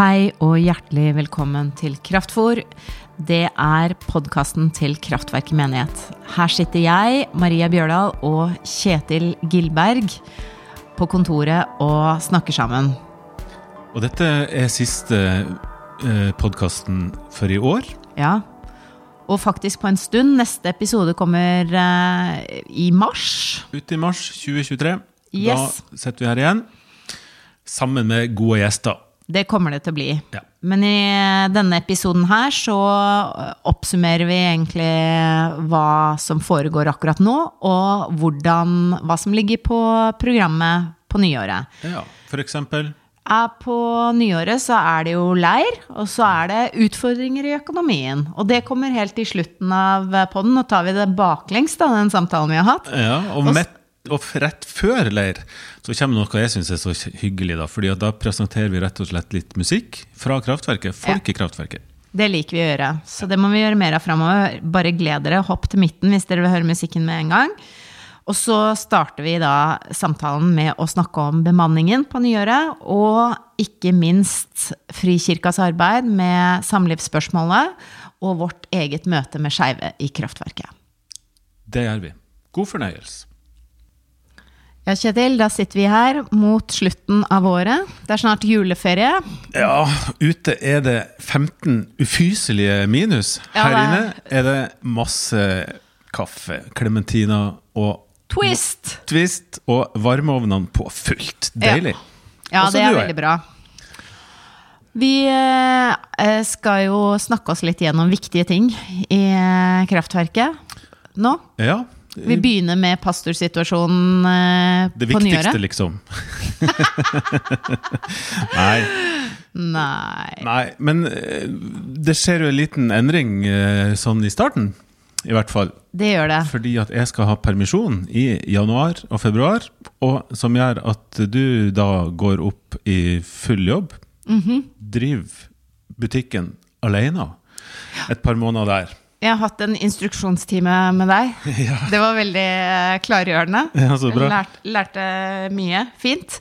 Hei og hjertelig velkommen til Kraftfor. Det er podkasten til Kraftverket menighet. Her sitter jeg, Maria Bjørdal og Kjetil Gilberg på kontoret og snakker sammen. Og dette er siste eh, podkasten for i år. Ja. Og faktisk på en stund. Neste episode kommer eh, i mars. Ute i mars 2023. Yes. Da sitter vi her igjen. Sammen med gode gjester. Det kommer det til å bli. Ja. Men i denne episoden her så oppsummerer vi egentlig hva som foregår akkurat nå, og hvordan, hva som ligger på programmet på nyåret. Ja, for eksempel. På nyåret så er det jo leir, og så er det utfordringer i økonomien. Og det kommer helt i slutten av podden. Nå tar vi det baklengs, da, den samtalen vi har hatt. Ja, og, Og midt, og rett før leir så kommer noe jeg syns er så hyggelig. Da fordi da presenterer vi rett og slett litt musikk fra Kraftverket. Folkekraftverket. Det liker vi å gjøre, så det må vi gjøre mer av framover. Bare gled dere, hopp til midten hvis dere vil høre musikken med en gang. Og så starter vi da samtalen med å snakke om bemanningen på nyåret, og ikke minst Frikirkas arbeid med samlivsspørsmålet og vårt eget møte med skeive i Kraftverket. Det gjør vi. God fornøyelse. Ja, Kjetil, da sitter vi her mot slutten av året. Det er snart juleferie. Ja, ute er det 15 ufyselige minus. Ja, Her er- inne er det masse kaffe, klementiner og Twist! Twist og varmeovnene på fullt. Deilig. Ja, ja det er veldig bra. Vi eh, skal jo snakke oss litt gjennom viktige ting i eh, kraftverket nå. Ja. Vi begynner med pastorsituasjonen eh, Det viktigste, liksom. nei, Nei. nei, men eh, det skjer jo en liten endring eh, sånn i starten, i hvert fall. Det gjør det. Fordi at jeg skal ha permisjon i januar og februar, og som gjør at du da går opp i full jobb. Mhm. Driver butikken alene et par måneder der. Jeg har hatt en instruksjonstime med deg. Det var veldig eh, klargjørende. Ja, så bra. Lært, lærte mye. Fint.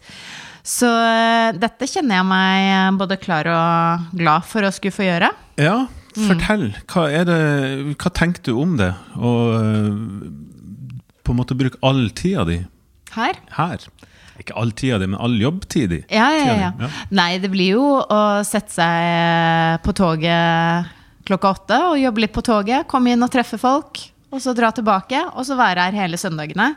Så eh, dette kjenner jeg meg eh, både klar og glad for å skulle få gjøre. Ja, Mm. fortell. Hva, er det, hva tenker du om det? Og øh, på en måte bruke all tida di Her. her. Ikke all tida di, men all jobbtid di. Ja, ja, ja. ja. Nei, det blir jo å sette seg på toget klokka åtte og jobbe litt på toget. Komme inn og treffe folk, og så dra tilbake. Og så være her hele søndagene.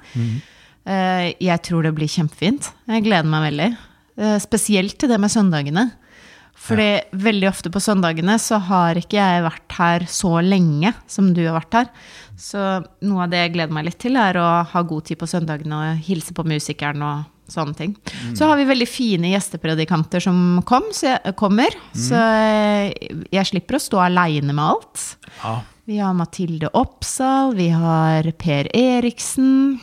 Eh, Jeg tror det blir kjempefint. Jeg gleder meg veldig. Eh, Spesielt til det med søndagene. Fordi veldig ofte på søndagene så har ikke jeg vært her så lenge som du har vært her. Så noe av det jeg gleder meg litt til, er å ha god tid på søndagene og hilse på musikeren og sånne ting. Så har vi veldig fine gjestepredikanter som kom, så jeg, kommer. Så jeg, slipper å stå aleine med alt. Ja. Vi har Mathilde Oppsal, vi har Per Eriksen,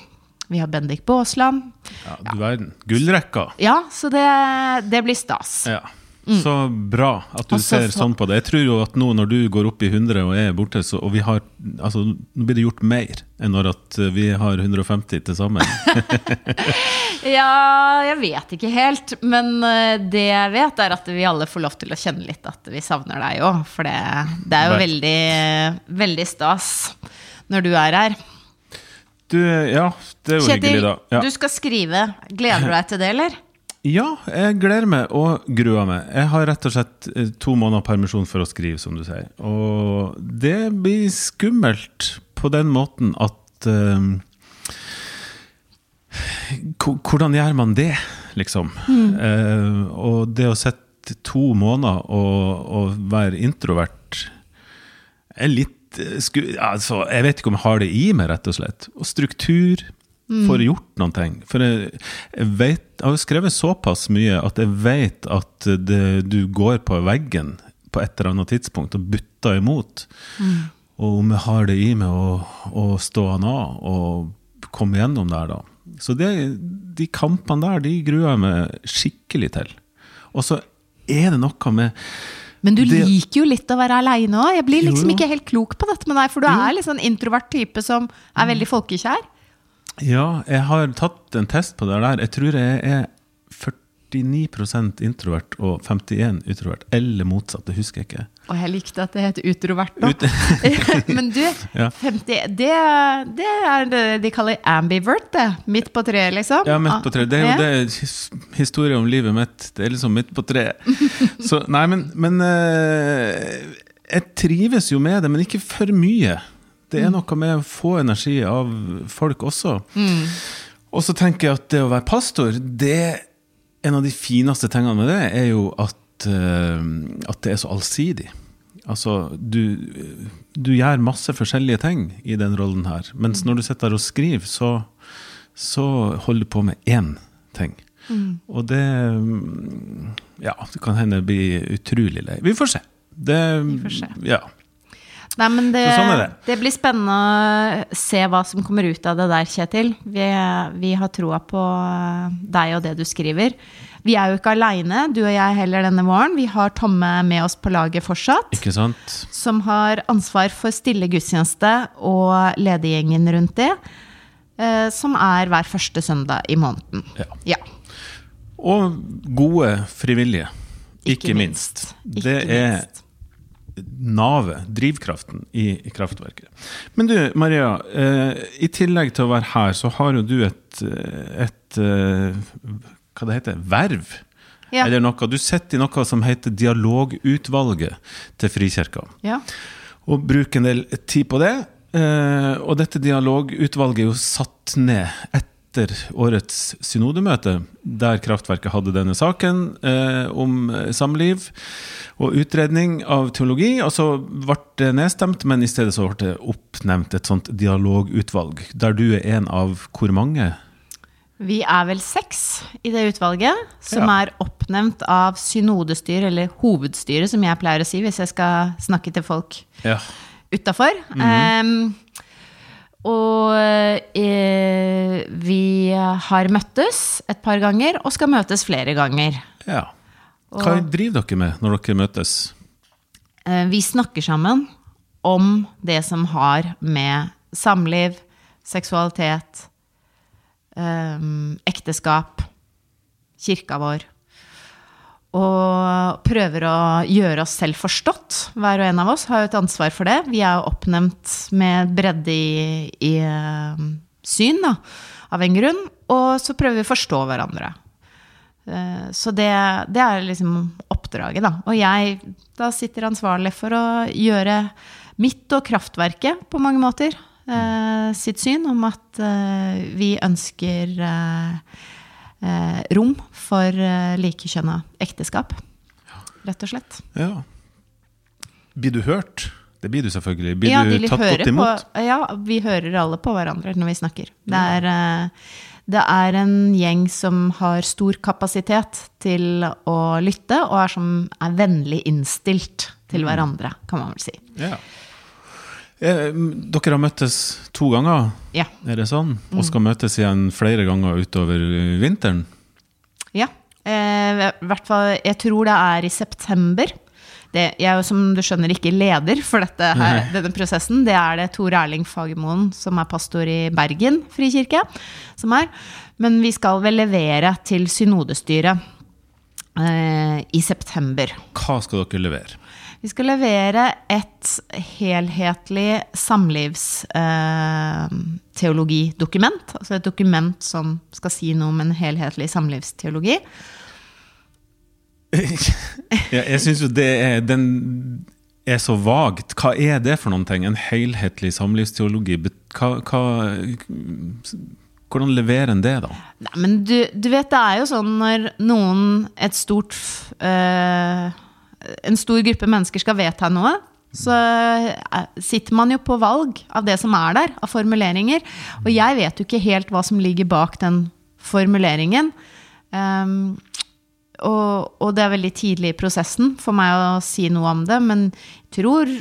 vi har Bendik Baasland. ja, du verden. Gullrekka. Ja, så det, det blir stas. Ja. Så bra at du Også, ser sånn på det. Jeg tror jo at nå når du går opp i 100 og er borte, så, og vi har Altså, nå blir det gjort mer enn når vi har 150 til sammen. Ja, jeg vet ikke helt. Men eh, det jeg vet, er at vi alle får lov til å kjenne litt at vi savner deg òg. For det, det er jo veldig, veldig stas når du er her. Du, ja, det er jo hyggelig, Kjetil, da. Ja. du skal skrive. Gleder du deg til det, eller? Ja, jeg gleder meg og gruer meg. Jeg har rett og slett eh, to måneder permisjon for å skrive, som du sier. Og det blir skummelt på den måten at ko- Hvordan gjør man det, liksom? Eh, og det å sitte to måneder og, og være introvert er litt eh, sku, altså, Jeg vet ikke om jeg har det i meg, rett og slett. Og struktur. Får gjort noen ting. For jeg, jeg, vet, jeg har skrevet såpass mye at jeg vet at det, du går på veggen på et eller annet tidspunkt og butter imot. Og om jeg har det i meg å, å stå han av og komme gjennom der, da. Så det, de kampene der, de gruer jeg meg skikkelig til. Og så er det noe med Men du Det- liker jo litt å være aleine òg. Jeg blir liksom jo. ikke helt klok på dette med deg, for du er litt sånn introvert type som er veldig folkekjær. Ja, jeg har tatt en test på det der. Jeg tror jeg er 49% introvert og 51 utrovert. Eller motsatt, det husker jeg ikke. Og jeg likte at det het utrovert da. Ut, Men du, Ja. 50, det, det er det de kaller ambivert, det. Midt på treet, liksom. ja, midt på treet. Det er jo det his- historie om livet mitt. Det er liksom midt på treet. Så nei, men, men eh, Jeg trives jo med det, men ikke for mye. Det er noe med å få energi av folk også. Og så tenker jeg at det å være pastor, det en av de fineste tingene med det, er jo at, eh, at det er så allsidig. Altså, du, du gjør masse forskjellige ting i den rollen her. Mens når du sitter der og skriver, så, så holder du på med én ting. Og det mm, Ja, det kan hende bli utrolig lei. Vi får se. Det, Vi får se. Ja. Nei, men det, Så sånn det. det blir spennende å se hva som kommer ut av det der, Kjetil. Vi, vi har troa på deg og det du skriver. Vi er jo ikke aleine, du og jeg heller, denne våren. Vi har Tomme med oss på laget fortsatt. Ikke sant? Som har ansvar for stille gudstjeneste og ledergjengen rundt det. eh, Som er hver første søndag i måneden. Ja. Ja. Og gode frivillige. Ikke, Ikke minst. minst. Det Ikke er minst. Navet, drivkraften, i, i kraftverket. Men du, Maria. Eh, I tillegg til å være her, så har jo du et, eh, et eh, Hva det heter Verv? Ja. Eller noe. Du sitter i noe som heter Dialogutvalget til Frikirka. ja. Og bruker en del tid på det. Eh, og dette dialogutvalget er jo satt ned etter årets synodemøte, der Kraftverket hadde denne saken eh, om eh, samliv og utredning av teologi. Og så ble det nedstemt, men i stedet så ble det oppnevnt et sånt dialogutvalg, der du er en av hvor mange? Vi er vel seks i det utvalget, som Ja. er oppnevnt av synodestyret, eller hovedstyret, som jeg pleier å si hvis jeg skal snakke til folk Ja. utafor. Mhm. Og eh, vi har møttes et par ganger, og skal møtes flere ganger. ja. Hva driver dere med når dere møtes? Eh, vi snakker sammen om det som har med samliv, seksualitet, eh, ekteskap, kirka vår Og prøver å gjøre oss selv forstått. Hver og en av oss har jo et ansvar for det. Vi er jo oppnevnt med bredde i, i eh, syn, da, av en grunn. Og så prøver vi å forstå hverandre. Eh, Så det, det er liksom oppdraget, da. Og jeg da sitter ansvarlig for å gjøre mitt og kraftverket på mange måter eh, sitt syn om at vi ønsker eh, rom for eh, likekjønna ekteskap. Rett og slett. Ja. Blir du hørt? Det blir du selvfølgelig. Blir Ja, du tatt godt imot? På, ja, vi hører alle på hverandre når vi snakker. Det er, eh, det er en gjeng som har stor kapasitet til å lytte, og er, som er vennlig innstilt Mm. til hverandre, kan man vel si. Ja. Eh, dere har møttes to ganger, Ja. er det sånn? Og skal møtes igjen flere ganger utover eh, vinteren? ja. Eh, hvert fall, jeg tror det er i september. Det, jeg er jo, som du skjønner, ikke leder for dette her, denne prosessen. Det er det Tor Erling Fagermoen, som er pastor i Bergen frikirke, som er. Men vi skal vel levere til synodestyret eh, i september. Hva skal dere levere? Vi skal levere et helhetlig samlivsteologidokument. altså et dokument som skal si noe om en helhetlig samlivsteologi. Ja, jeg syns jo det er Den er så vagt. Hva er det for noen ting? En helhetlig samlivsteologi? Hva, hva, hvordan leverer en det, da? Nei, men du, du vet, det er jo sånn når noen, et stort eh, En stor gruppe mennesker skal vedta noe, så eh, sitter man jo på valg av det som er der, av formuleringer. Og jeg vet jo ikke helt hva som ligger bak den formuleringen. Um, og, og det er veldig tidlig i prosessen for meg å si noe om det, men jeg tror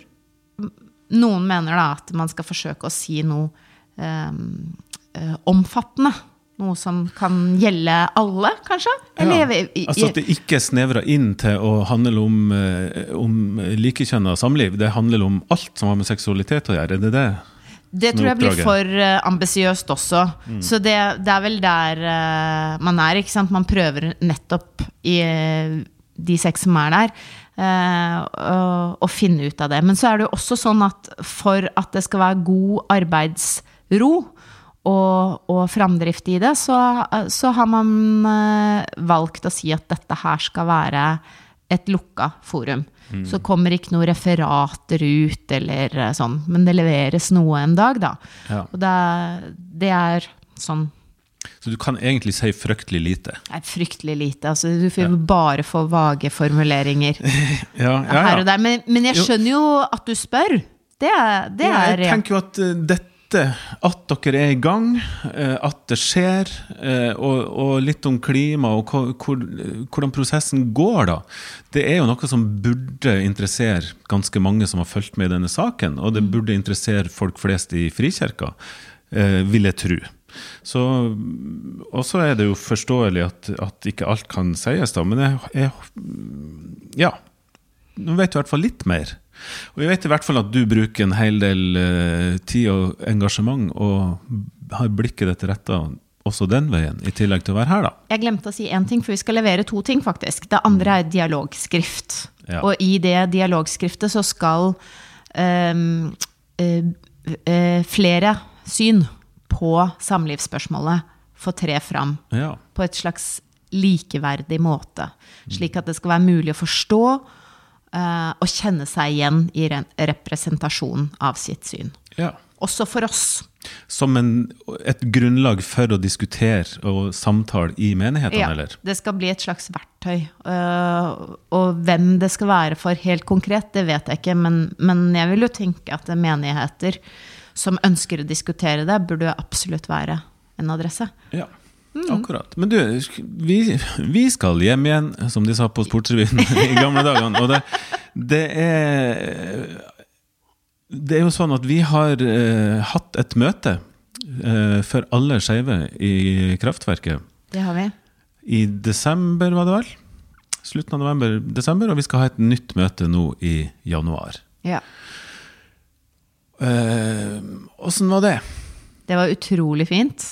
noen mener da at man skal forsøke å si noe um, omfattende. Noe som kan gjelde alle, kanskje? Eller, Ja. Altså at det ikke er snevra inn til å handle om, eh, om likekjønna samliv. Det handler om alt som har med seksualitet å gjøre. Er det det? Det tror jeg blir for uh, ambisiøst også. Mm. Så det, det er vel der uh, man er, ikke sant. Man prøver nettopp i uh, de seks som er der, eh, å finne ut av det. Men så er det jo også sånn at for at det skal være god arbeidsro og, og framdrift i det, så, så har man eh, valgt å si at dette her skal være et lukka forum. Mm. Så kommer ikke noen referater ut eller eh, sånn, men det leveres noe en dag, da. Ja. Og det, det er sånn Så du kan egentlig si fryktelig lite. Nei, fryktelig lite. Altså, du får bare få vage formuleringer Ja, her og der. Men, men jeg skjønner jo at du spør. Det er, Ja, jeg tenker jo at eh, dette, at dere er i gang, eh, at det skjer, eh, og, og litt om klima og hvor, hvor, hvordan prosessen går, da. Det er jo noe som burde interessere ganske mange som har fulgt med i denne saken, og det burde interessere folk flest i Frikirka, eh, vil jeg tro. Så, og så er det jo forståelig at, at ikke alt kan sies, da, men jeg, jeg Ja. Nå vet du i hvert fall litt mer. Og vi vet i hvert fall at du bruker en hel del eh, tid og engasjement, og har blikket ditt retta også den veien, i tillegg til å være her, da. Jeg glemte å si én ting, for vi skal levere to ting, faktisk. Det andre er dialogskrift. Ja. Og i det dialogskriftet så skal um, uh, uh, flere syn på samlivsspørsmålet få tre fram Ja. på et slags likeverdig måte. Slik at det skal være mulig å forstå eh, og kjenne seg igjen i re representasjonen av sitt syn. ja. Også for oss. Som en, et grunnlag for å diskutere og samtale i menighetene, Ja, eller? det skal bli et slags verktøy. øh, og hvem det skal være for helt konkret, det vet jeg ikke. Men, men jeg vil jo tenke at menigheter som ønsker å diskutere det, burde absolutt være en adresse. Ja. Akkurat. Men du, vi, vi skal hjem igjen, som de sa på Sportsrevyen i gamle dagene. Og det, det er Det er jo sånn at vi har eh, hatt et møte eh, for alle skeive i Kraftverket Det har vi. i desember, var det vel? Slutten av november-desember, og vi skal ha et nytt møte nå i januar. Ja. Åssen var det? Det var utrolig fint.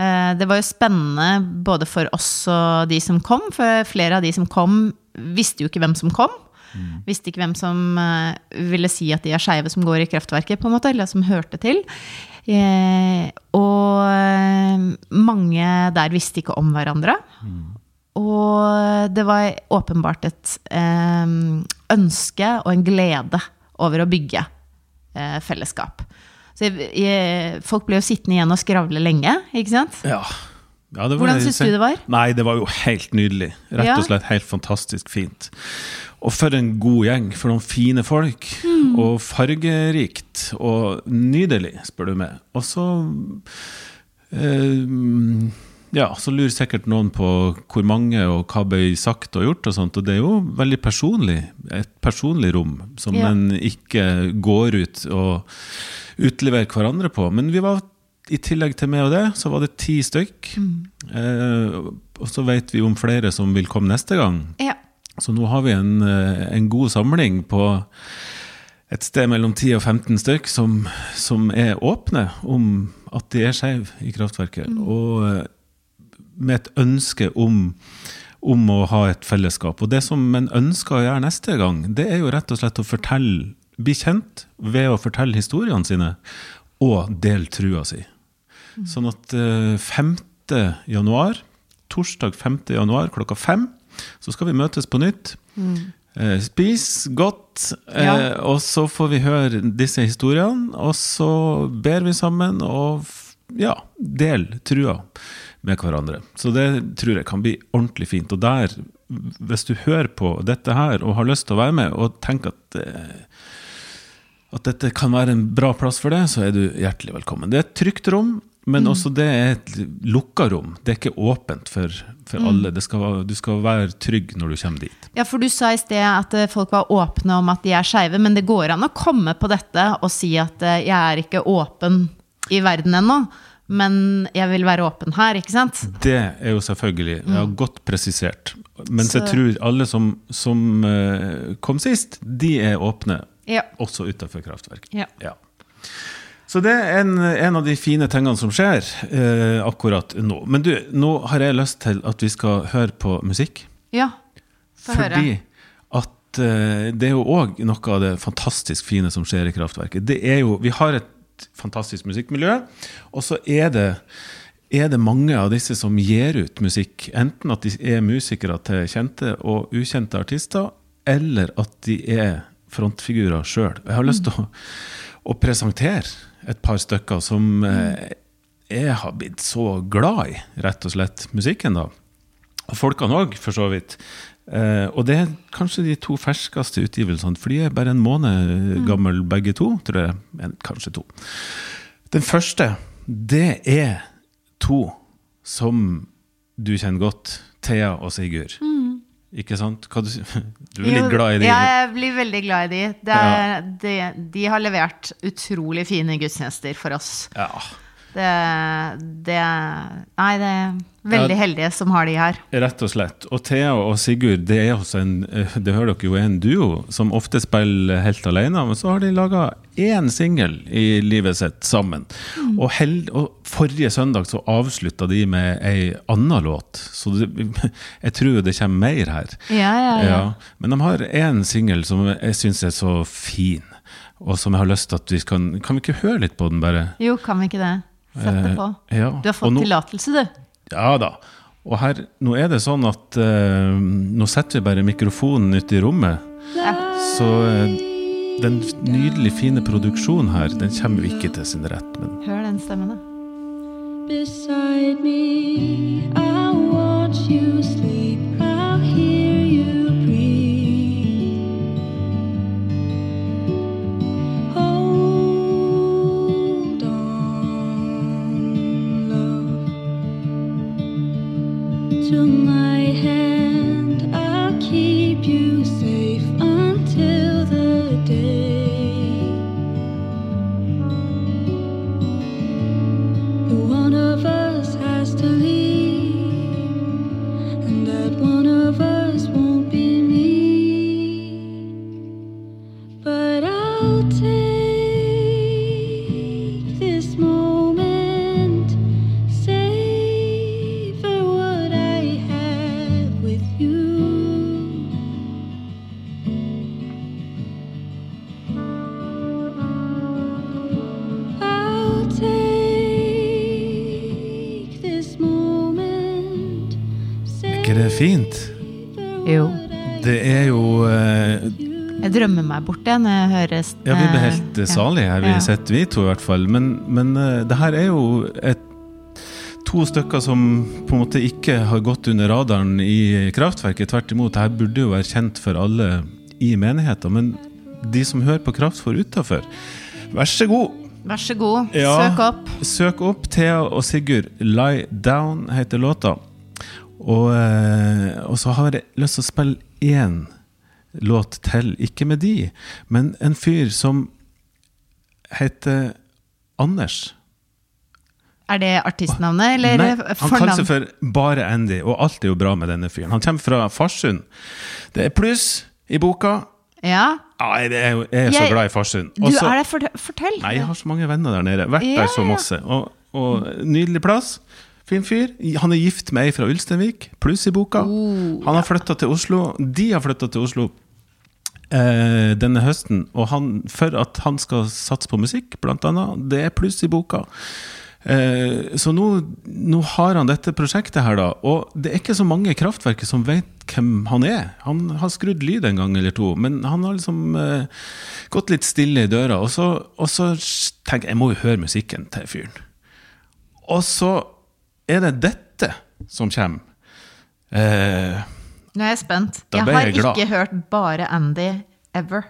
Eh, Det var jo spennende både for oss og de som kom, for flere av de som kom, visste jo ikke hvem som kom. Visste ikke hvem som eh, ville si at de er skeive som går i Kraftverket, på en måte, eller som hørte til. Eh, Og mange der visste ikke om hverandre. Og det var åpenbart et ønske og en glede over å bygge fellesskap. Så jeg, jeg, folk ble jo sittende igjen og skravle lenge, ikke sant? Ja. Ja, det var Hvordan syns du det var? Nei, det var jo helt nydelig. Rett og slett helt fantastisk fint. Og for en god gjeng. For noen fine folk. Mm. Og fargerikt. Og nydelig, spør du meg. Og så eh, Ja, så lurer sikkert noen på hvor mange og hva ble sagt og gjort og sånt. Og det er jo veldig personlig. Et personlig rom som Ja. en ikke går ut og utleverer hverandre på. Men vi var i tillegg til meg og det, så var det ti stykk. Eh, og så vet vi om flere som vil komme neste gang. Ja. Så nå har vi en, eh, en god samling på et sted mellom 10 og 15 stykk som, som er åpne om at de er skeive i kraftverket. Og eh, med et ønske om, om å ha et fellesskap. Og det som en ønsker å gjøre neste gang, det er jo rett og slett å fortelle, bli kjent ved å fortelle historiene sine, og dele trua si. Sånn at eh, 5. januar, torsdag 5. januar klokka fem, så skal vi møtes på nytt. Mm. spis godt, eh, Ja. og så får vi høre disse historiene. Og så ber vi sammen og ja, del trua med hverandre. Så det tror jeg kan bli ordentlig fint. Og der, hvis du hører på dette her og har lyst til å være med, og tenker at eh, at dette kan være en bra plass for det, så er du hjertelig velkommen. Det er et trygt rom, men også det er et lukka rom. Det er ikke åpent for, for alle. Det skal, du skal være trygg når du kommer dit. ja, for du sa i sted at eh, folk var åpne om at de er skeive, men det går an å komme på dette og si at eh, jeg er ikke åpen i verden ennå, men jeg vil være åpen her, ikke sant? Det er jo selvfølgelig ja, godt presisert. Mens jeg tror alle som, som eh, kom sist, de er åpne, Ja. også utafor kraftverk. Ja. Ja. Så det er en, en av de fine tingene som skjer eh, akkurat nå. Men du, nå har jeg lyst til at vi skal høre på musikk. Ja, få høre. Fordi at eh, det er jo òg noe av det fantastisk fine som skjer i kraftverket. Det er jo, Vi har et fantastisk musikkmiljø, og så er det, er det mange av disse som gir ut musikk. Enten at de er musikere til kjente og ukjente artister, eller at de er frontfigurer sjøl. Jeg har lyst til å, å presentere et par stykker som eh, jeg har blitt så glad i, rett og slett, musikken, da. Og folkene òg, for så vidt. Eh, og det er kanskje de to ferskeste utgivelsene, for de er bare en måned gammel begge to, tror jeg. En, kanskje to. Den første, det er to som du kjenner godt. Thea og Sigurd. Ikke sant? Du, du er litt glad i de? Ja, jeg blir veldig glad i de. Det er, de, de har levert utrolig fine gudstjenester for oss. Ja. Det, det Nei, det er veldig Ja. heldige som har de her. Rett og slett. Og Thea og Sigurd, det er også en eh, det hører dere jo, er en duo som ofte spiller helt alene, men så har de laga én singel i livet sitt sammen. Og, held, og forrige søndag så avslutta de med ei anna låt, så det, jeg tror det kommer mer her. Ja, ja, men de har én singel som jeg syns er så fin, og som jeg har lyst til at vi kan Kan vi ikke høre litt på den, bare? Jo, kan vi ikke det? Sett det på. Eh, ja. Du har fått nå- tillatelse, du. Ja da. Og her, nå er det sånn at eh, nå setter vi bare mikrofonen ute i rommet. Så eh, den nydelig fine produksjonen her, den kommer jo ikke til sin rett. Men Hør den stemmen, da. Beside me, I watch you sleep. Meg bort igjen. jeg høres Ja, vi blir eh, helt eh, salige her, vi Ja. sitter vi to i hvert fall. Men, men eh, det her er jo et, to stykker som på en måte ikke har gått under radaren i kraftverket. Tvert imot, det her burde jo være kjent for alle i menigheten. Men de som hører på Kraftfor utafor, vær så god! Vær så god, Ja. søk opp. Søk opp Thea og Sigurd. 'Lie Down' heter låta. Og, og så har jeg lyst til å spille én låt til. Ikke med de, men en fyr som heter Anders. Er det artistnavnet, eller Nei, han kaller seg for Bare Andy, og alt er jo bra med denne fyren. Han kommer fra Farsund. Det er pluss i boka. Ja, Nei, jeg er, jeg er så Jeg- glad i Farsund. du er det, fort- fortell. Nei, jeg har så mange venner der nede. Vært Ja, der så masse. Og, og nydelig plass. Fin fyr. Han er gift med ei fra Ulsteinvik, pluss i boka. Oh, han har flytta til Oslo. De har flytta til Oslo eh, denne høsten. Og han, for at han skal satse på musikk, blant annet. Det er pluss i boka. Eh, så nå, nå har han dette prosjektet her, da. Og det er ikke så mange i kraftverket som vet hvem han er. Han har skrudd lyd en gang eller to, men han har liksom eh, gått litt stille i døra. Og så, og så tenker jeg jeg må jo høre musikken til fyren. Og så er det dette som kommer. Eh, Nå er jeg spent. Da Jeg ble har jeg glad. ikke hørt bare Andy ever.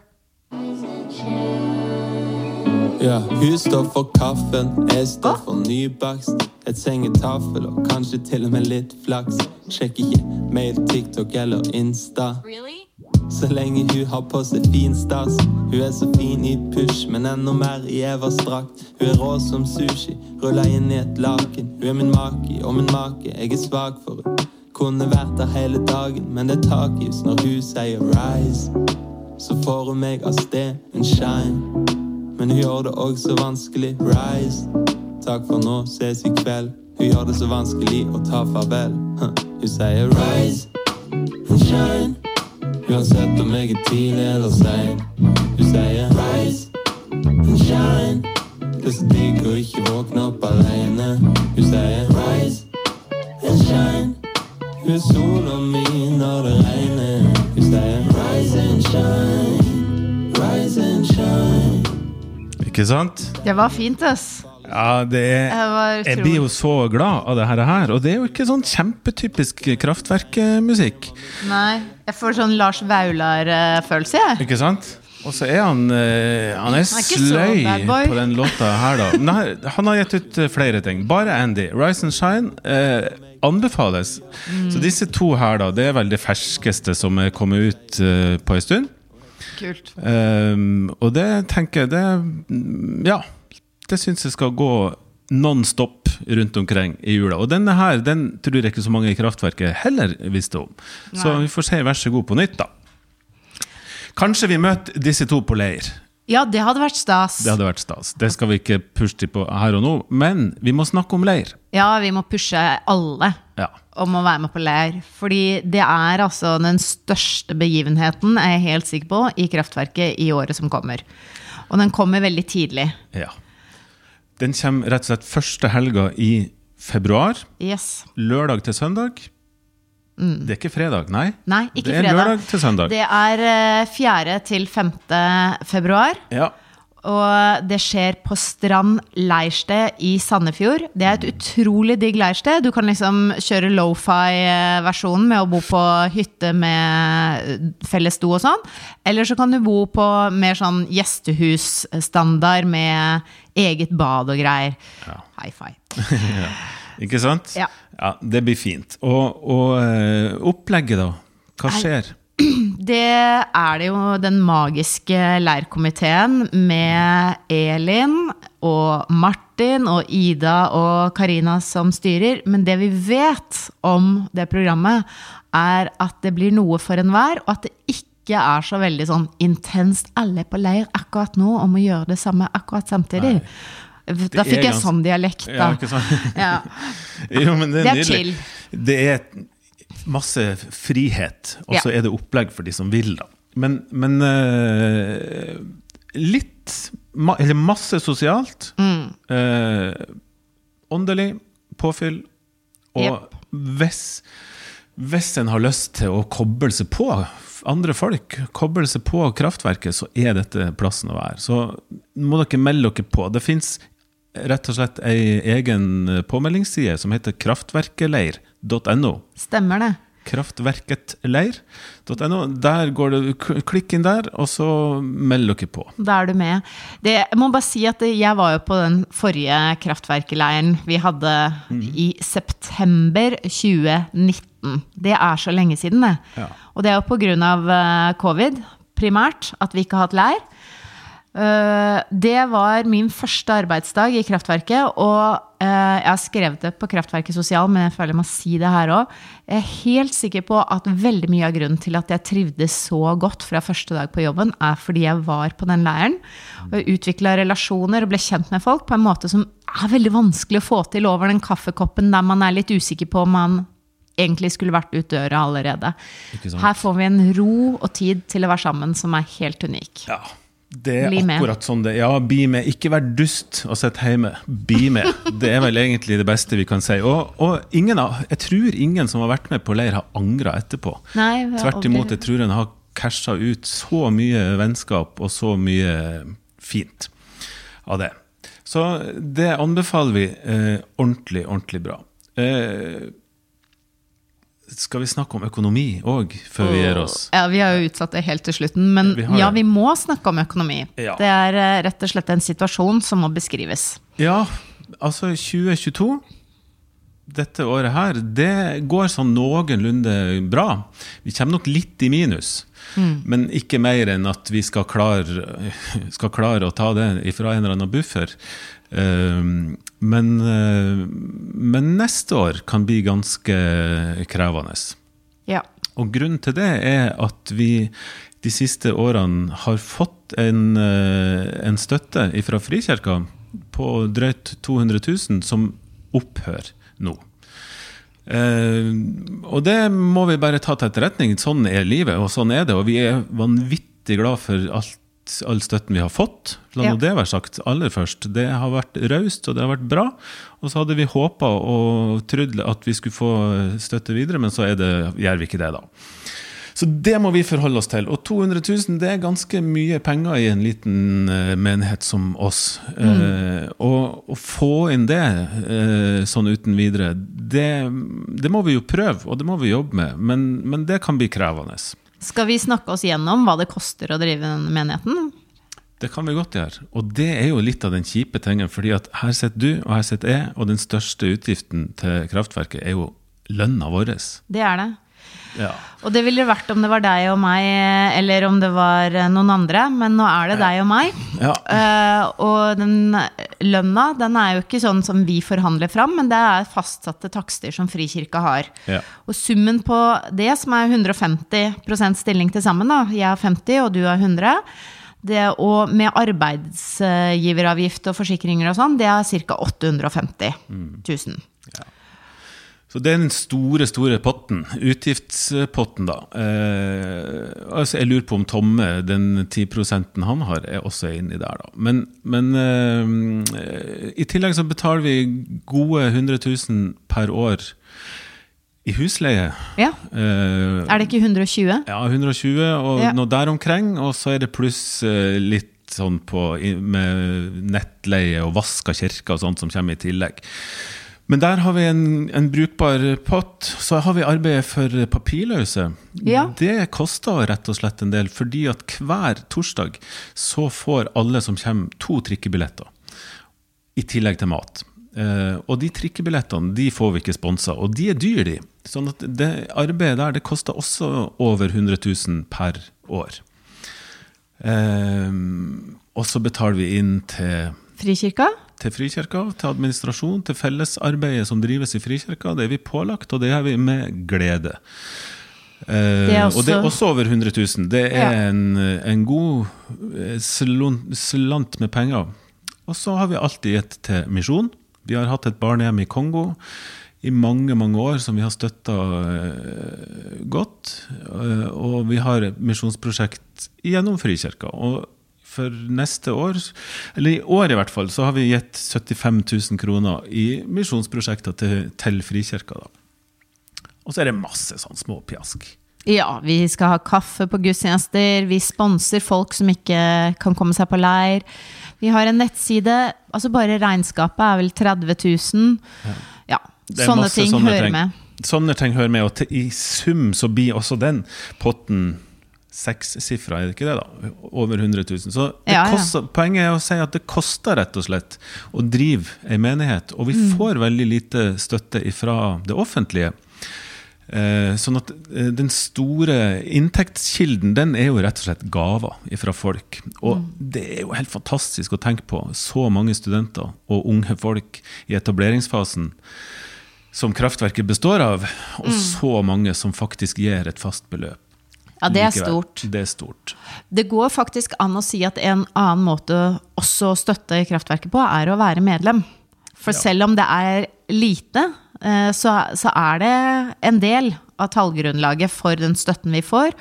Ja, hun står for kaffen, jeg står for nybakst. Et sengetafel og kanskje til og med litt flaks. Sjekk ikke mail, TikTok eller Insta. Så lenge hun har på seg fin stas. Hun er så fin i push, men enda mer i Evas drakt. Hun er rå som sushi, rulla inn i et laken. Hun er min maki og min make, jeg er svak for henne. Kunne vært der hele dagen, men det er tak i henne når hun sier rise. Så får hun meg av sted, en shine. men hun gjør det òg så vanskelig. Rise. Takk for nå, ses i kveld. Hun gjør det så vanskelig å ta farvel. Hun sier rise and shine. Uansett om jeg er tidlig eller sein. Hun sier rise and shine. Det er så digg å ikke våkne opp alene. Hun sier rise and shine. Hun er sola mi når det regner. Hun sier rise and shine. Rise and shine. Ikke sant? Det var fint, ass. Ja, det er Jeg blir jo så glad av det her, og det er jo ikke sånn kjempetypisk kraftverkmusikk. Nei, jeg får sånn Lars Vaular-følelse, jeg. Ikke sant? Og så er han eh, Han er Han er sløy på den låta her, da. Nei, han har gitt ut eh, flere ting. Bare Andy. Rise and Shine eh, anbefales. Mm. Så disse to her, da, det er vel det ferskeste som er kommet ut eh, på en stund. Kult. Um, og det tenker jeg det mm, Ja, det syns jeg skal gå non stop rundt omkring i jula. Og denne her den tror jeg ikke så mange i kraftverket heller visste om. Så Nei. vi får si vær så god på nytt, da. Kanskje vi møter disse to på leir. Ja, det hadde vært stas. Det hadde vært stas. Det skal vi ikke pushe til på her og nå, men vi må snakke om leir. Ja, vi må pushe alle Ja. om å være med på leir. Fordi det er altså den største begivenheten, er jeg helt sikker på, i kraftverket i året som kommer. Og den kommer veldig tidlig. ja. Den kommer rett og slett første helga i februar. Yes. Lørdag til søndag. Det er ikke fredag, nei? Mm. Nei, ikke det er fredag. lørdag til søndag. Det er eh, 4. til 5. februar. Ja. Og det skjer på Strand leirsted i Sandefjord. Det er et utrolig digg leirsted. Du kan liksom kjøre lofi-versjonen med å bo på hytte med felles do og sånn. Eller så kan du bo på mer sånn gjestehusstandard med eget bad og greier. High five. Ikke sant? Ja. ja. Det blir fint. Og, og eh, opplegget, da? Hva skjer? Det er det jo den magiske leirkomiteen med Elin og Martin og Ida og Karina som styrer. Men det vi vet om det programmet, er at det blir noe for enhver, og at det ikke er så veldig sånn intenst alle på leir akkurat nå om å gjøre det samme akkurat samtidig. Da er fikk jeg sånn dialekt, Ja, da. ikke sant? Ja. Jo, men det er, Det er nydelig. chill. Det er masse frihet, og så er det opplegg for de som vil, da. Men, men uh, litt ma Eller masse sosialt. Mm. Uh, åndelig påfyll. Og yep. hvis, hvis en har lyst til å koble seg på andre folk, koble seg på kraftverket, så er dette plassen å være. Så må dere melde dere på. Det fins rett og slett ei egen påmeldingsside som heter kraftverkeleir.no. Stemmer det. Kraftverketleir.no. Der går det, Klikk inn der, og så meld dere på. Da er du med. Det, jeg må bare si at jeg var jo på den forrige kraftverkeleiren vi hadde i september 2019. Det er så lenge siden, det. Ja. Og det er jo av eh, covid, primært, at vi ikke har hatt leir. Eh, Det var min første arbeidsdag i kraftverket, og eh, jeg har skrevet det på Kraftverket sosial, men jeg føler jeg må si det her òg. Jeg er helt sikker på at veldig mye av grunnen til at jeg trivdes så godt fra første dag på jobben, er fordi jeg var på den leiren og utvikla relasjoner og ble kjent med folk på en måte som er veldig vanskelig å få til over den kaffekoppen der man er litt usikker på om man egentlig skulle vært ut døra allerede. Her får vi en ro og tid til å være sammen som er helt unik. Ja, det er akkurat sånn det Ja, bli med. Ikke vær dust og sitt hjemme. Bli med. Det er vel egentlig det beste vi kan si. Og, og ingen jeg tror ingen som har vært med på leir, har angra etterpå. Nei, Tvert imot, jeg tror en har casha ut så mye vennskap og så mye fint av det. Så det anbefaler vi eh, ordentlig, ordentlig bra. Eh, skal vi snakke om økonomi òg, før vi gir oss? Ja, Vi har jo utsatt det helt til slutten, men Vi ja, vi må snakke om økonomi. Ja. Det er eh, rett og slett en situasjon som må beskrives. Ja, altså 2022 dette året her, det går sånn noenlunde bra. Vi kommer nok litt i minus, men ikke mer enn at vi skal klare, skal klare å ta det ifra en eller annen buffer. Um, men, uh, men neste år kan bli ganske krevende. Ja. Og grunnen til det er at vi de siste årene har fått en, eh, en støtte fra Frikirka på drøyt 200 000 som opphør nå. Eh, og det må vi bare ta til etterretning. Sånn er livet, og sånn er det. Og vi er vanvittig glad for alt, all støtten vi har fått. La Ja. det være sagt aller først. Det har vært raust, og det har vært bra. Og så hadde vi håpa og trodd at vi skulle få støtte videre, men så det, gjør vi ikke det, da. Så det må vi forholde oss til. Og 200 000 det er ganske mye penger i en liten eh, menighet som oss. Eh, og å få inn det eh, sånn uten videre, det, det må vi jo prøve, og det må vi jobbe med. Men, men det kan bli krevende. Skal vi snakke oss gjennom hva det koster å drive den menigheten? Det kan vi godt gjøre. Og det er jo litt av den kjipe tingen, fordi at her sitter du, og her sitter jeg, og den største utgiften til kraftverket er jo lønna vår. Det er det. Ja. Og det ville vært om det var deg og meg, eller om det var noen andre, men nå er det deg og meg. Ja. Uh, og den lønna, den er jo ikke sånn som vi forhandler fram, men det er fastsatte takster som Frikirka har. Ja. Og summen på det, som er 150% stilling til sammen, da, jeg har 50 og du har 100, det, og med arbeidsgiveravgift og forsikringer og sånn, det er ca. 850 000. Så det er den store, store potten. Utgiftspotten, da. Eh, altså jeg lurer på om Tomme, den 10% han har, er også inni der, da. Men, men eh, i tillegg så betaler vi gode 100 000 per år i husleie. Ja. Eh, Er det ikke 120? ja, 120 og Ja. noe der omkring, og så er det pluss eh, litt sånn på, med nettleie og vask av kirka og sånt som kommer i tillegg. Men der har vi en, en brukbar pott. Så har vi arbeidet for papirløse. Ja. Det koster rett og slett en del, fordi at hver torsdag så får alle som kommer, to trikkebilletter. I tillegg til mat. Uh, og de trikkebillettene de får vi ikke sponsa, og de er dyre, de. Sånn at det arbeidet der det koster også over 100 000 per år. Uh, og så betaler vi inn til, Frikirka? Til Frikirka, til administrasjon, til fellesarbeidet som drives i Frikirka. Det er vi pålagt, og det gjør vi med glede. Eh, Det også, Og det er også- over 100 000. Det er Ja. en, en god eh, slant med penger. Og så har vi alltid gitt til misjon. Vi har hatt et barnehjem i Kongo i mange mange år som vi har støtta godt. Eh, og vi har misjonsprosjekt gjennom Frikirka. Og for neste år, eller i år i hvert fall, så har vi gitt 75 000 kroner i misjonsprosjekter til, til Frikirka. da. Og så er det masse sånn småpjask. Ja, vi skal ha kaffe på gudstjenester. Vi sponser folk som ikke kan komme seg på leir. Vi har en nettside. Altså bare regnskapet er vel 30 000. Ja, er sånne ting sånne hører ting. med. Sånne ting hører med, og til, i sum så blir også den potten sekssifra, er det ikke det, da? Over 100 000. Så ja. koster, poenget er å si at det koster rett og slett å drive ei menighet, og vi Mm. får veldig lite støtte fra det offentlige. Eh, sånn at eh, den store inntektskilden, den er jo rett og slett gaver fra folk. Og Mm. det er jo helt fantastisk å tenke på så mange studenter og unge folk i etableringsfasen som kraftverket består av, og Mm. så mange som faktisk gir et fast beløp. Ja, det er stort. Det er stort. Det går faktisk an å si at en annen måte også å støtte kraftverket på, er å være medlem. For selv om det er lite, eh, så, så er det en del av tallgrunnlaget for den støtten vi får.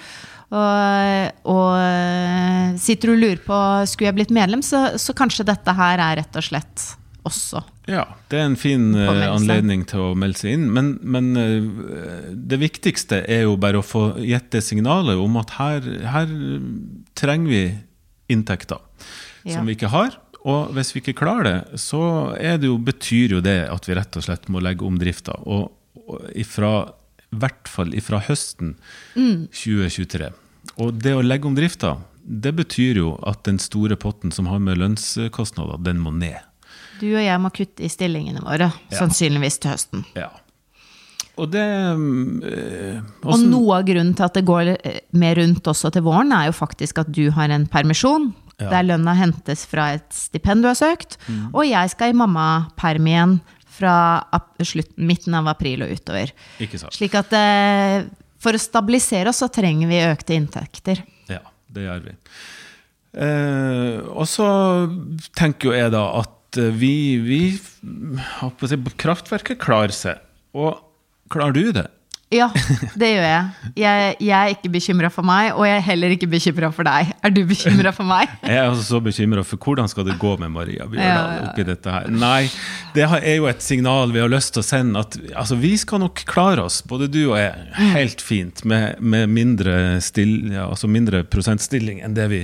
Og, og eh, sitter du og lurer på skulle jeg blitt medlem, så, så kanskje dette her er rett og slett også. Ja, det er en fin eh, anledning til å melde seg inn. Men, men eh, det viktigste er jo bare å få gitt det signalet om at her, her trenger vi inntekter Ja. som vi ikke har. Og hvis vi ikke klarer det, så er det jo, betyr jo det at vi rett og slett må legge om drifta. Og, og ifra, i hvert fall ifra høsten Mm. 2023. Og det å legge om drifta, det betyr jo at den store potten som har med lønnskostnader, den må ned. Du og jeg må kutte i stillingene våre, Ja. sannsynligvis til høsten. Ja. Og det eh, Og noe av grunnen til at det går eh, mer rundt også til våren, er jo faktisk at du har en permisjon. Ja. Mm. Der lønna hentes fra et stipend du har søkt. Og jeg skal i mammaperm igjen fra slutten, midten av april og utover. Slik at eh, For å stabilisere oss så trenger vi økte inntekter. Ja, det gjør vi. Eh, og så tenker jo jeg da at eh, vi, vi har på si, Kraftverket klarer seg. Og klarer du det? Ja, det gjør jeg. Jeg, jeg er ikke bekymra for meg, og jeg er heller ikke bekymra for deg. Er du bekymra for meg? Jeg er også så bekymra for hvordan skal det gå med Maria Bjørdal Ja, ja, ja. oppi dette her. Nei, det er jo et signal vi har lyst til å sende at altså, vi skal nok klare oss, både du og jeg, helt fint med, med mindre, still, ja, altså mindre prosentstilling enn det vi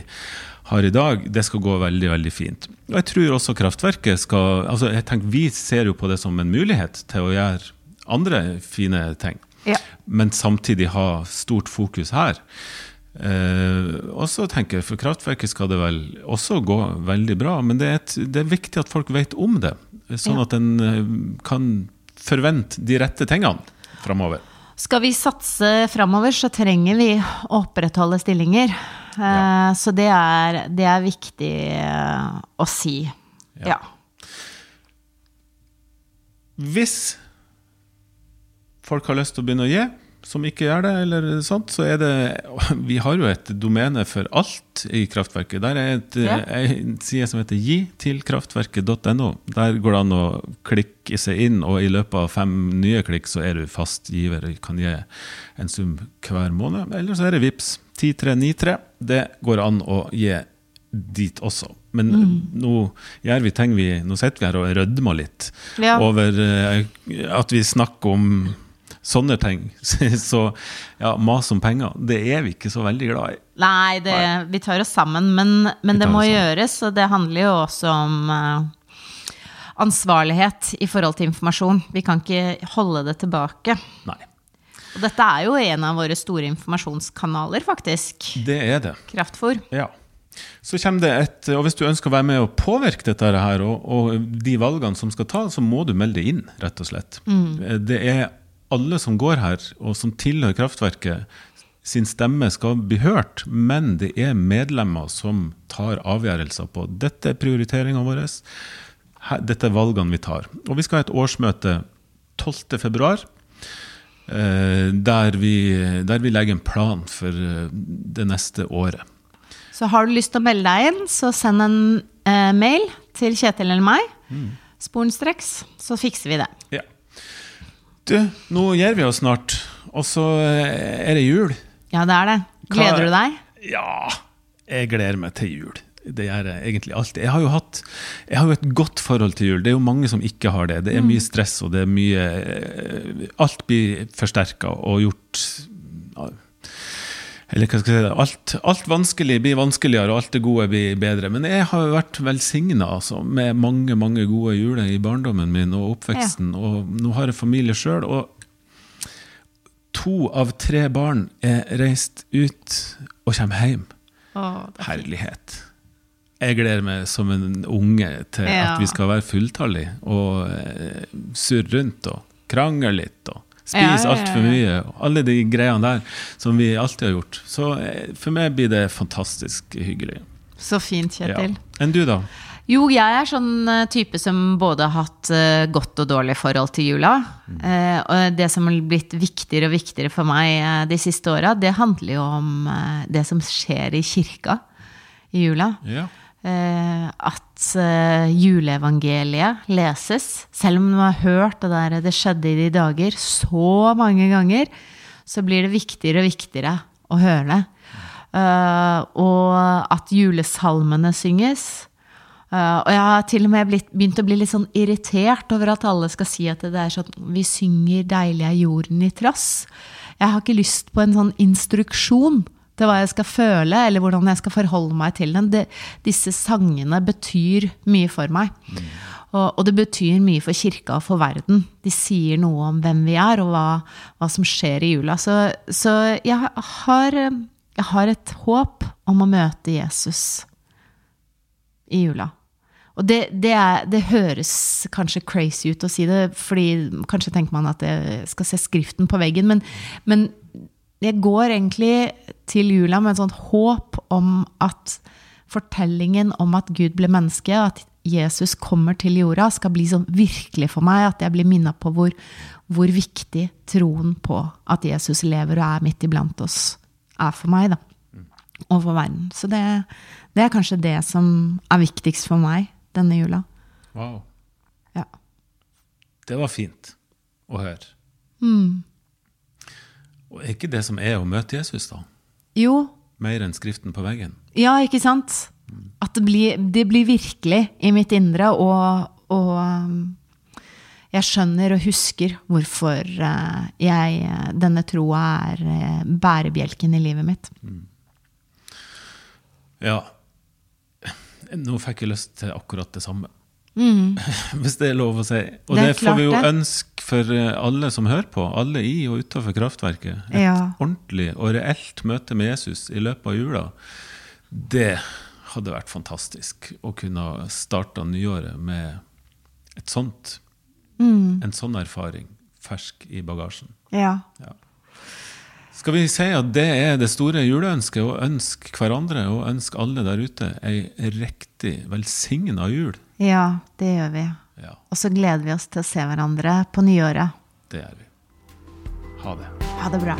har i dag. Det skal gå veldig, veldig fint. Og jeg tror også kraftverket skal altså jeg tenker Vi ser jo på det som en mulighet til å gjøre andre fine ting Ja. men samtidig ha stort fokus her. Eh, og så tenker jeg, For kraftverket skal det vel også gå veldig bra, men det er, et, det er viktig at folk vet om det. Sånn Ja. at en eh, kan forvente de rette tingene framover. Skal vi satse framover, så trenger vi å opprettholde stillinger. Eh, Ja. Så det er, det er viktig eh, å si. Ja. Ja. Hvis folk har lyst til å begynne å gi, som ikke gjør det, eller sånt, så er det Vi har jo et domene for alt i kraftverket. Der er et, Ja. en side som heter gitilkraftverket.no. Der går det an å klikke seg inn, og i løpet av fem nye klikk så er du fast giver og kan gi en sum hver måned. Eller så er det VIPS 10393. Det går an å gi dit også. Men nå gjør vi ting vi Nå sitter vi her og rødmer litt Ja. over eh, at vi snakker om sånne ting. Så ja, mas om penger, det er vi ikke så veldig glad i. Nei, det, vi tar oss sammen, men, men det må sammen. gjøres, og det handler jo også om eh, ansvarlighet i forhold til informasjon. Vi kan ikke holde det tilbake. Nei. Og dette er jo en av våre store informasjonskanaler, faktisk. Det er det. Kraftfôr. Ja. Så kommer det et, og Hvis du ønsker å være med og påvirke dette her, og, og de valgene som skal tas, så må du melde deg inn, rett og slett. Mm. Det er alle som går her, og som tilhører kraftverket, sin stemme skal bli hørt, men det er medlemmer som tar avgjørelser på dette er prioriteringene våre, dette er valgene vi tar. Og vi skal ha et årsmøte 12. februar. eh, Der vi, der vi legger en plan for eh, det neste året. Så har du lyst til å melde deg inn, så send en eh, mail til Kjetil eller meg. Sporenstreks, så fikser vi det. Ja. Du, nå gir vi oss snart, og så eh, er det jul. Ja, det er det. Gleder du deg? Ja, jeg gleder meg til jul. Det gjør jeg egentlig alltid. Jeg har jo hatt jeg har jo et godt forhold til jul. Det er jo mange som ikke har det. Det er mye stress, og det er mye eh, Alt blir forsterka og gjort Eller hva skal jeg si? Alt, alt vanskelig blir vanskeligere, og alt det gode blir bedre. Men jeg har vært velsigna altså, med mange mange gode juler i barndommen min og oppveksten. Og nå har jeg familie sjøl. Og to av tre barn er reist ut og kommer hjem. Herlighet. Jeg gleder meg som en unge til Ja. at vi skal være fulltallige og eh, surre rundt og krangle litt og spise Ja, ja, ja, altfor mye. Alle de greiene der som vi alltid har gjort. Så eh, for meg blir det fantastisk hyggelig. Så fint, Ja. Kjetil. Enn du, da? Jo, jeg er sånn eh, type som både har hatt eh, godt og dårlig forhold til jula. Eh, og det som har blitt viktigere og viktigere for meg de siste åra, det handler jo om det som skjer i kirka i jula. Ja. Eh, at eh, juleevangeliet leses. Selv om du har hørt det der 'det skjedde i de dager' så mange ganger, så blir det viktigere og viktigere å høre det. Eh, og at julesalmene synges. Og jeg har til og med begynt å bli litt sånn irritert over at alle skal si at det er sånn Vi synger 'Deilig er jorden i trass'. Jeg har ikke lyst på en sånn instruksjon til hva jeg skal føle, eller hvordan jeg skal forholde meg til den. Det, disse sangene betyr mye for meg. Og, og det betyr mye for kirka og for verden. De sier noe om hvem vi er, og hva, hva som skjer i jula. Så, så jeg, har, jeg har et håp om å møte Jesus i jula. Og det, det, er, det høres kanskje crazy ut å si det, fordi kanskje tenker man at jeg skal se skriften på veggen, men, men jeg går egentlig til jula med et sånt håp om at fortellingen om at Gud ble menneske, at Jesus kommer til jorda, skal bli sånn virkelig for meg at jeg blir minna på hvor, hvor viktig troen på at Jesus lever og er midt iblant oss, er for meg, da. Og for verden. Så det, det er kanskje det som er viktigst for meg denne jula. Wow. Ja. Det var fint å høre. Mm. Og er ikke det som er å møte Jesus, da? Jo, Mer enn skriften på veggen? Ja, ikke sant? At det blir, det blir virkelig i mitt indre, og, og um, jeg skjønner og husker hvorfor eh, jeg, denne troa er eh, bærebjelken i livet mitt. Ja. Nå fikk jeg lyst til akkurat det samme. Mm. Hvis det er lov å si. Og Det det, får vi jo ønske for eh, alle som hører på, alle i og utenfor kraftverket. Et Ja. ordentlig og reelt møte med Jesus i løpet av jula. Det hadde vært fantastisk å kunne starte nyåret med et sånt, Mm. en sånn erfaring fersk i bagasjen. Ja. Skal vi si at det er det store juleønsket, å ønske hverandre og ønske alle der ute ei riktig velsigna jul? ja, det gjør vi. Ja. Og så gleder vi oss til å se hverandre på nyåret. Det gjør vi. Ha det. Ha det bra.